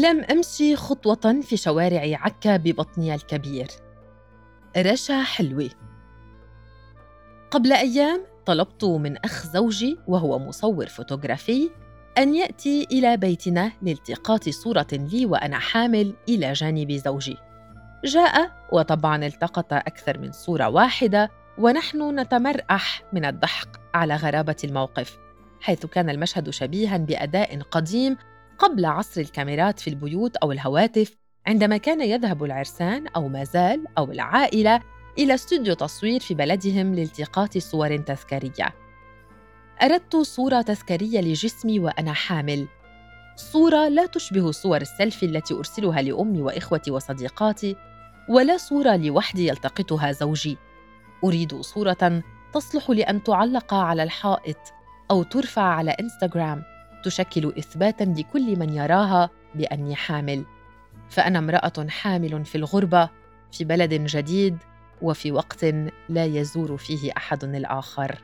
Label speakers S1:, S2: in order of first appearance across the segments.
S1: لم أمشي خطوة في شوارع عكا ببطني الكبير رشا حلوي قبل أيام طلبت من أخ زوجي وهو مصور فوتوغرافي أن يأتي إلى بيتنا لالتقاط صورة لي وأنا حامل إلى جانب زوجي. جاء وطبعا التقط أكثر من صورة واحدة ونحن نتمرأح من الضحك على غرابة الموقف، حيث كان المشهد شبيها بأداء قديم قبل عصر الكاميرات في البيوت أو الهواتف عندما كان يذهب العرسان أو ما زال أو العائلة إلى استوديو تصوير في بلدهم لالتقاط صور تذكارية. أردت صورة تذكارية لجسمي وأنا حامل. صورة لا تشبه صور السيلفي التي أرسلها لأمي وإخوتي وصديقاتي، ولا صورة لوحدي يلتقطها زوجي. أريد صورة تصلح لأن تعلق على الحائط أو ترفع على إنستغرام تشكل إثباتاً لكل من يراها بأني حامل. فأنا امرأة حامل في الغربة في بلد جديد وفي وقت لا يزور فيه أحد الآخر.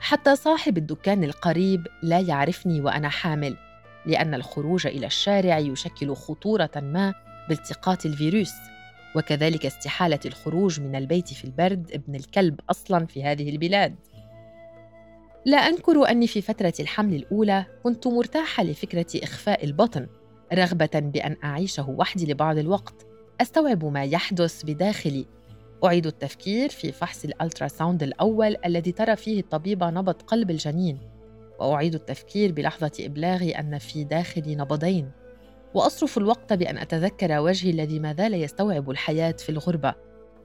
S1: حتى صاحب الدكان القريب لا يعرفني وأنا حامل لأن الخروج إلى الشارع يشكل خطورة ما بالتقاط الفيروس وكذلك استحالة الخروج من البيت في البرد ابن الكلب أصلا في هذه البلاد لا أنكر اني في فترة الحمل الأولى كنت مرتاحة لفكرة إخفاء البطن رغبة بأن أعيشه وحدي لبعض الوقت. أستوعب ما يحدث بداخلي. أعيد التفكير في فحص الألتراساوند الأول الذي ترى فيه الطبيبة نبض قلب الجنين. وأعيد التفكير بلحظة إبلاغي أن في داخلي نبضين. وأصرف الوقت بأن أتذكر وجهي الذي ما زال يستوعب الحياة في الغربة.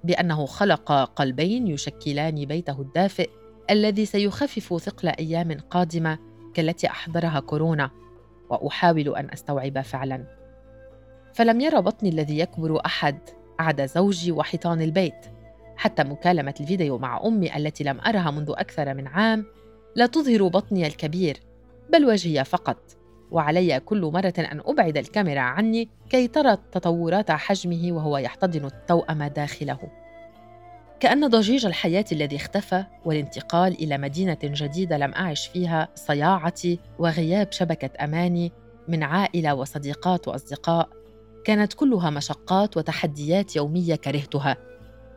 S1: بأنه خلق قلبين يشكلان بيته الدافئ. الذي سيخفف ثقل أيام قادمة كالتي أحضرها كورونا وأحاول أن أستوعب فعلا. فلم يرى بطني الذي يكبر أحد عدا زوجي وحيطان البيت. حتى مكالمة الفيديو مع أمي التي لم أرها منذ أكثر من عام لا تظهر بطني الكبير بل وجهي فقط. وعلي كل مرة أن أبعد الكاميرا عني كي ترى تطورات حجمه وهو يحتضن التوأم داخله. كأن ضجيج الحياة الذي اختفى والانتقال إلى مدينة جديدة لم أعش فيها صياعتي وغياب شبكة أماني من عائلة وصديقات وأصدقاء. كانت كلها مشقات وتحديات يومية كرهتها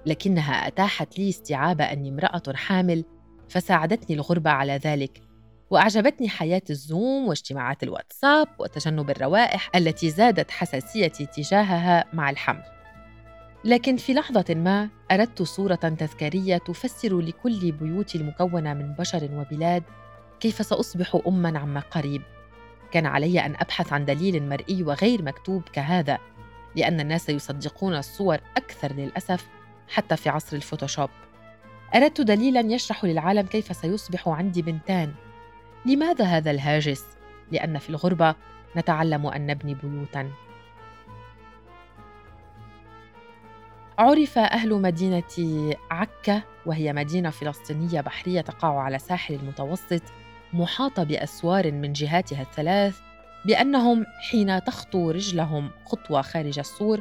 S1: لكنها أتاحت لي استيعاب أني امرأة حامل فساعدتني الغربة على ذلك وأعجبتني حياة الزوم واجتماعات الواتساب وتجنب الروائح التي زادت حساسيتي تجاهها مع الحمل. لكن في لحظة ما أردت صورة تذكارية تفسر لكل بيوتي المكونة من بشر وبلاد كيف سأصبح اما عما قريب. كان علي أن أبحث عن دليل مرئي وغير مكتوب كهذا لأن الناس يصدقون الصور أكثر للأسف حتى في عصر الفوتوشوب. أردت دليلا يشرح للعالم كيف سيصبح عندي بنتان. لماذا هذا الهاجس؟ لأن في الغربة نتعلم أن نبني بيوتا. عرف أهل مدينة عكا وهي مدينة فلسطينية بحرية تقع على ساحل المتوسط محاطة بأسوار من جهاتها الثلاث بأنهم حين تخطو رجلهم خطوة خارج السور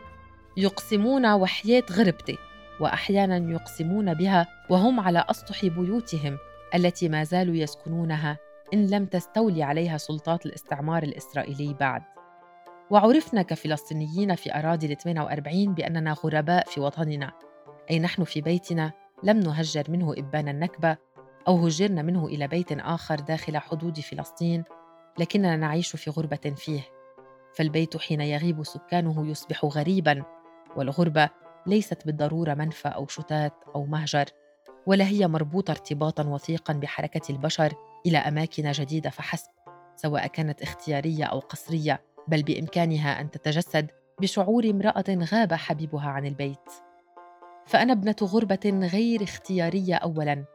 S1: يقسمون وحياة غربتي وأحيانا يقسمون بها وهم على أسطح بيوتهم التي ما زالوا يسكنونها إن لم تستولي عليها سلطات الاستعمار الإسرائيلي بعد. وعرفنا كفلسطينيين في أراضي ال 48 بأننا غرباء في وطننا. أي نحن في بيتنا لم نهجر منه إبان النكبة أو هجرنا منه إلى بيت آخر داخل حدود فلسطين لكننا نعيش في غربة فيه. فالبيت حين يغيب سكانه يصبح غريبا والغربة ليست بالضرورة منفى أو شتات أو مهجر ولا هي مربوطة ارتباطا وثيقا بحركة البشر إلى أماكن جديدة فحسب سواء كانت اختيارية أو قصرية بل بإمكانها أن تتجسد بشعور امرأة غاب حبيبها عن البيت. فأنا ابنة غربة غير اختيارية أولاً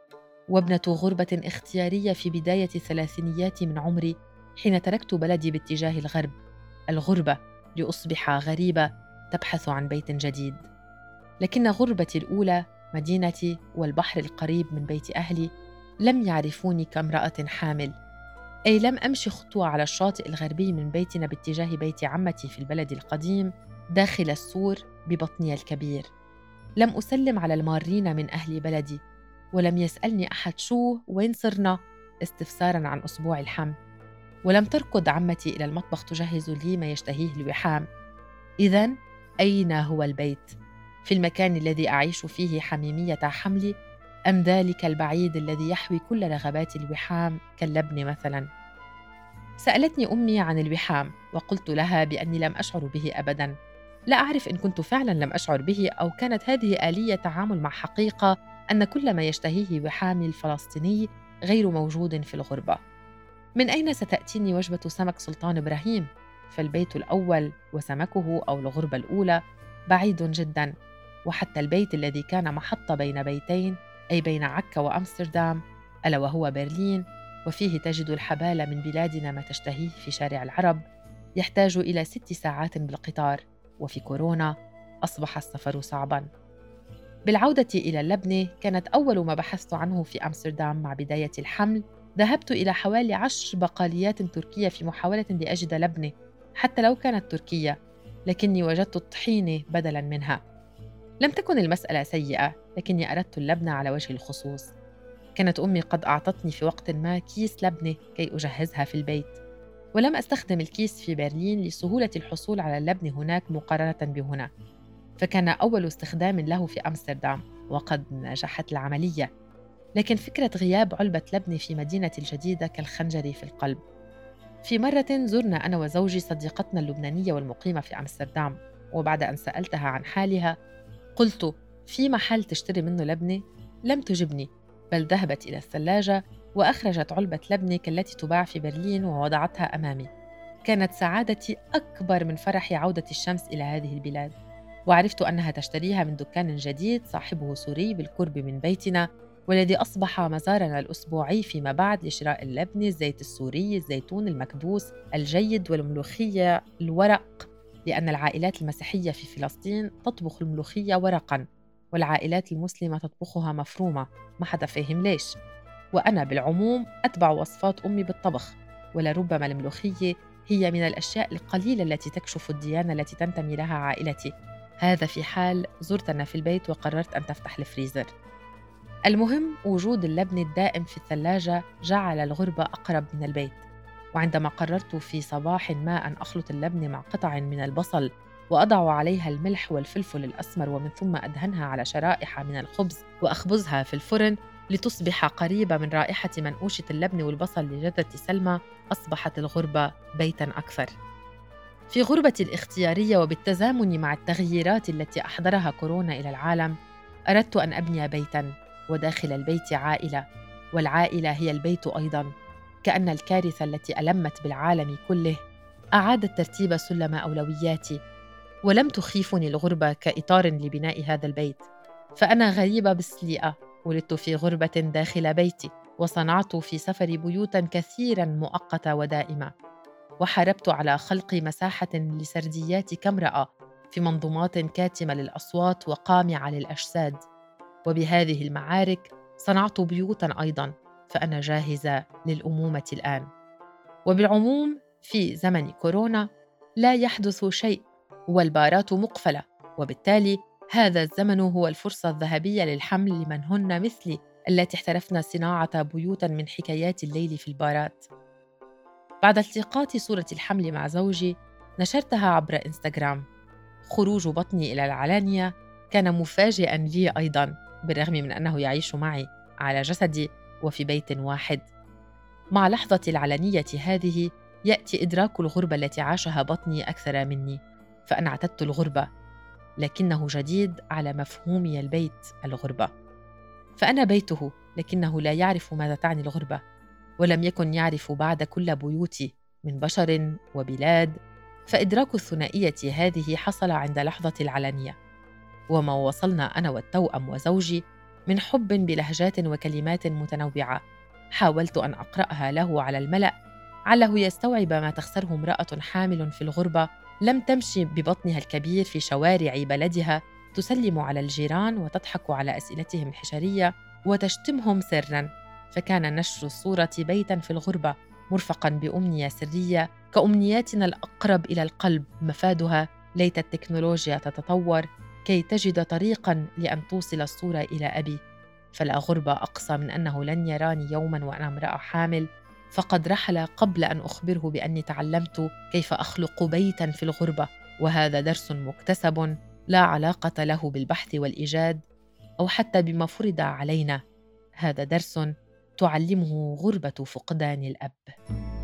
S1: وابنة غربة اختيارية في بداية الثلاثينيات من عمري حين تركت بلدي باتجاه الغرب الغربة لأصبح غريبة تبحث عن بيت جديد. لكن غربتي الأولى مدينتي والبحر القريب من بيت أهلي لم يعرفوني كامرأة حامل. أي لم أمشي خطوة على الشاطئ الغربي من بيتنا باتجاه بيت عمتي في البلد القديم داخل السور ببطني الكبير. لم أسلم على المارين من أهل بلدي ولم يسألني أحد شو وين صرنا استفسارا عن أسبوع الحمل ولم تركض عمتي إلى المطبخ تجهز لي ما يشتهيه الوحام. إذا أين هو البيت؟ في المكان الذي أعيش فيه حميمية حملي أم ذلك البعيد الذي يحوي كل رغبات الوحام كاللبن مثلا؟ سألتني أمي عن الوحام وقلت لها بأني لم أشعر به أبدا لا أعرف إن كنت فعلا لم أشعر به أو كانت هذه آلية تعامل مع حقيقة أن كل ما يشتهيه وحامي الفلسطيني غير موجود في الغربة من أين ستأتيني وجبة سمك سلطان إبراهيم؟ فالبيت الأول وسمكه أو الغربة الأولى بعيد جدا وحتى البيت الذي كان محطة بين بيتين أي بين عكا وأمستردام ألا وهو برلين وفيه تجد الحبال من بلادنا ما تشتهيه في شارع العرب يحتاج إلى ست ساعات بالقطار وفي كورونا أصبح السفر صعباً. بالعودة إلى اللبنة كانت أول ما بحثت عنه في أمستردام مع بداية الحمل ذهبت إلى حوالي عشر بقاليات تركية في محاولة لأجد لبنة حتى لو كانت تركية لكني وجدت الطحينة بدلاً منها. لم تكن المسألة سيئة لكني أردت اللبنة على وجه الخصوص. كانت أمي قد أعطتني في وقت ما كيس لبنة كي أجهزها في البيت. ولم أستخدم الكيس في برلين لسهولة الحصول على اللبن هناك مقارنة بهنا. فكان أول استخدام له في أمستردام وقد نجحت العملية. لكن فكرة غياب علبة لبن في مدينة الجديدة كالخنجر في القلب. في مرة زرنا أنا وزوجي صديقتنا اللبنانية والمقيمة في أمستردام وبعد أن سألتها عن حالها قلت في محل تشتري منه لبنة؟ لم تجبني بل ذهبت إلى الثلاجة وأخرجت علبة لبنة كالتي تباع في برلين ووضعتها أمامي كانت سعادتي أكبر من فرح عودة الشمس إلى هذه البلاد وعرفت أنها تشتريها من دكان جديد صاحبه سوري بالقرب من بيتنا والذي أصبح مزارنا الأسبوعي فيما بعد لشراء اللبن، الزيت السوري، الزيتون المكبوس الجيد والملوخية الورق لأن العائلات المسيحية في فلسطين تطبخ الملوخية ورقاً والعائلات المسلمة تطبخها مفرومة ما حدا فاهم ليش. وأنا بالعموم أتبع وصفات أمي بالطبخ ولربما الملوخية هي من الأشياء القليلة التي تكشف الديانة التي تنتمي لها عائلتي. هذا في حال زرتنا في البيت وقررت أن تفتح الفريزر. المهم وجود اللبن الدائم في الثلاجة جعل الغربة أقرب من البيت. وعندما قررت في صباح ما أن أخلط اللبن مع قطع من البصل وأضع عليها الملح والفلفل الأسمر ومن ثم أدهنها على شرائح من الخبز وأخبزها في الفرن لتصبح قريبة من رائحة منقوشة اللبن والبصل لجدة سلمى أصبحت الغربة بيتاً أكثر. في غربتي الاختيارية وبالتزامن مع التغييرات التي أحضرها كورونا إلى العالم أردت أن أبني بيتاً وداخل البيت عائلة والعائلة هي البيت أيضاً. كأن الكارثة التي ألمت بالعالم كله أعادت ترتيب سلم أولوياتي ولم تخيفني الغربة كإطار لبناء هذا البيت. فأنا غريبة بسليئة ولدت في غربة داخل بيتي وصنعت في سفري بيوتا كثيرا مؤقتة ودائمة. وحاربت على خلق مساحة لسردياتي كامرأة في منظومات كاتمة للأصوات وقامعة للأجساد. وبهذه المعارك صنعت بيوتا أيضا. فأنا جاهزة للأمومة الآن. وبالعموم في زمن كورونا لا يحدث شيء والبارات مقفلة وبالتالي هذا الزمن هو الفرصة الذهبية للحمل لمن هن مثلي التي احترفن صناعة بيوتا من حكايات الليل في البارات. بعد التقاط صورة الحمل مع زوجي نشرتها عبر إنستغرام. خروج بطني إلى العلانية كان مفاجئا لي أيضا بالرغم من أنه يعيش معي على جسدي وفي بيت واحد. مع لحظة العلنية هذه يأتي إدراك الغربة التي عاشها بطني أكثر مني فأنا اعتدت الغربة لكنه جديد على مفهومي البيت الغربة. فأنا بيته لكنه لا يعرف ماذا تعني الغربة ولم يكن يعرف بعد كل بيوتي من بشر وبلاد. فإدراك الثنائية هذه حصل عند لحظة العلنية. وما وصلنا أنا والتوأم وزوجي من حب بلهجات وكلمات متنوعة. حاولت أن أقرأها له على الملأ. عله يستوعب ما تخسره امرأة حامل في الغربة لم تمشي ببطنها الكبير في شوارع بلدها تسلم على الجيران وتضحك على أسئلتهم الحشريه وتشتمهم سرا. فكان نشر الصورة بيتا في الغربة مرفقا بأمنية سرية كأمنياتنا الأقرب إلى القلب مفادها. ليت التكنولوجيا تتطور. كي تجد طريقا لأن توصل الصورة إلى أبي. فلا غربه أقصى من أنه لن يراني يوما وأنا امرأة حامل. فقد رحل قبل أن أخبره بأني تعلمت كيف أخلق بيتا في الغربة. وهذا درس مكتسب لا علاقة له بالبحث والإيجاد أو حتى بما فرض علينا. هذا درس تعلمه غربة فقدان الأب.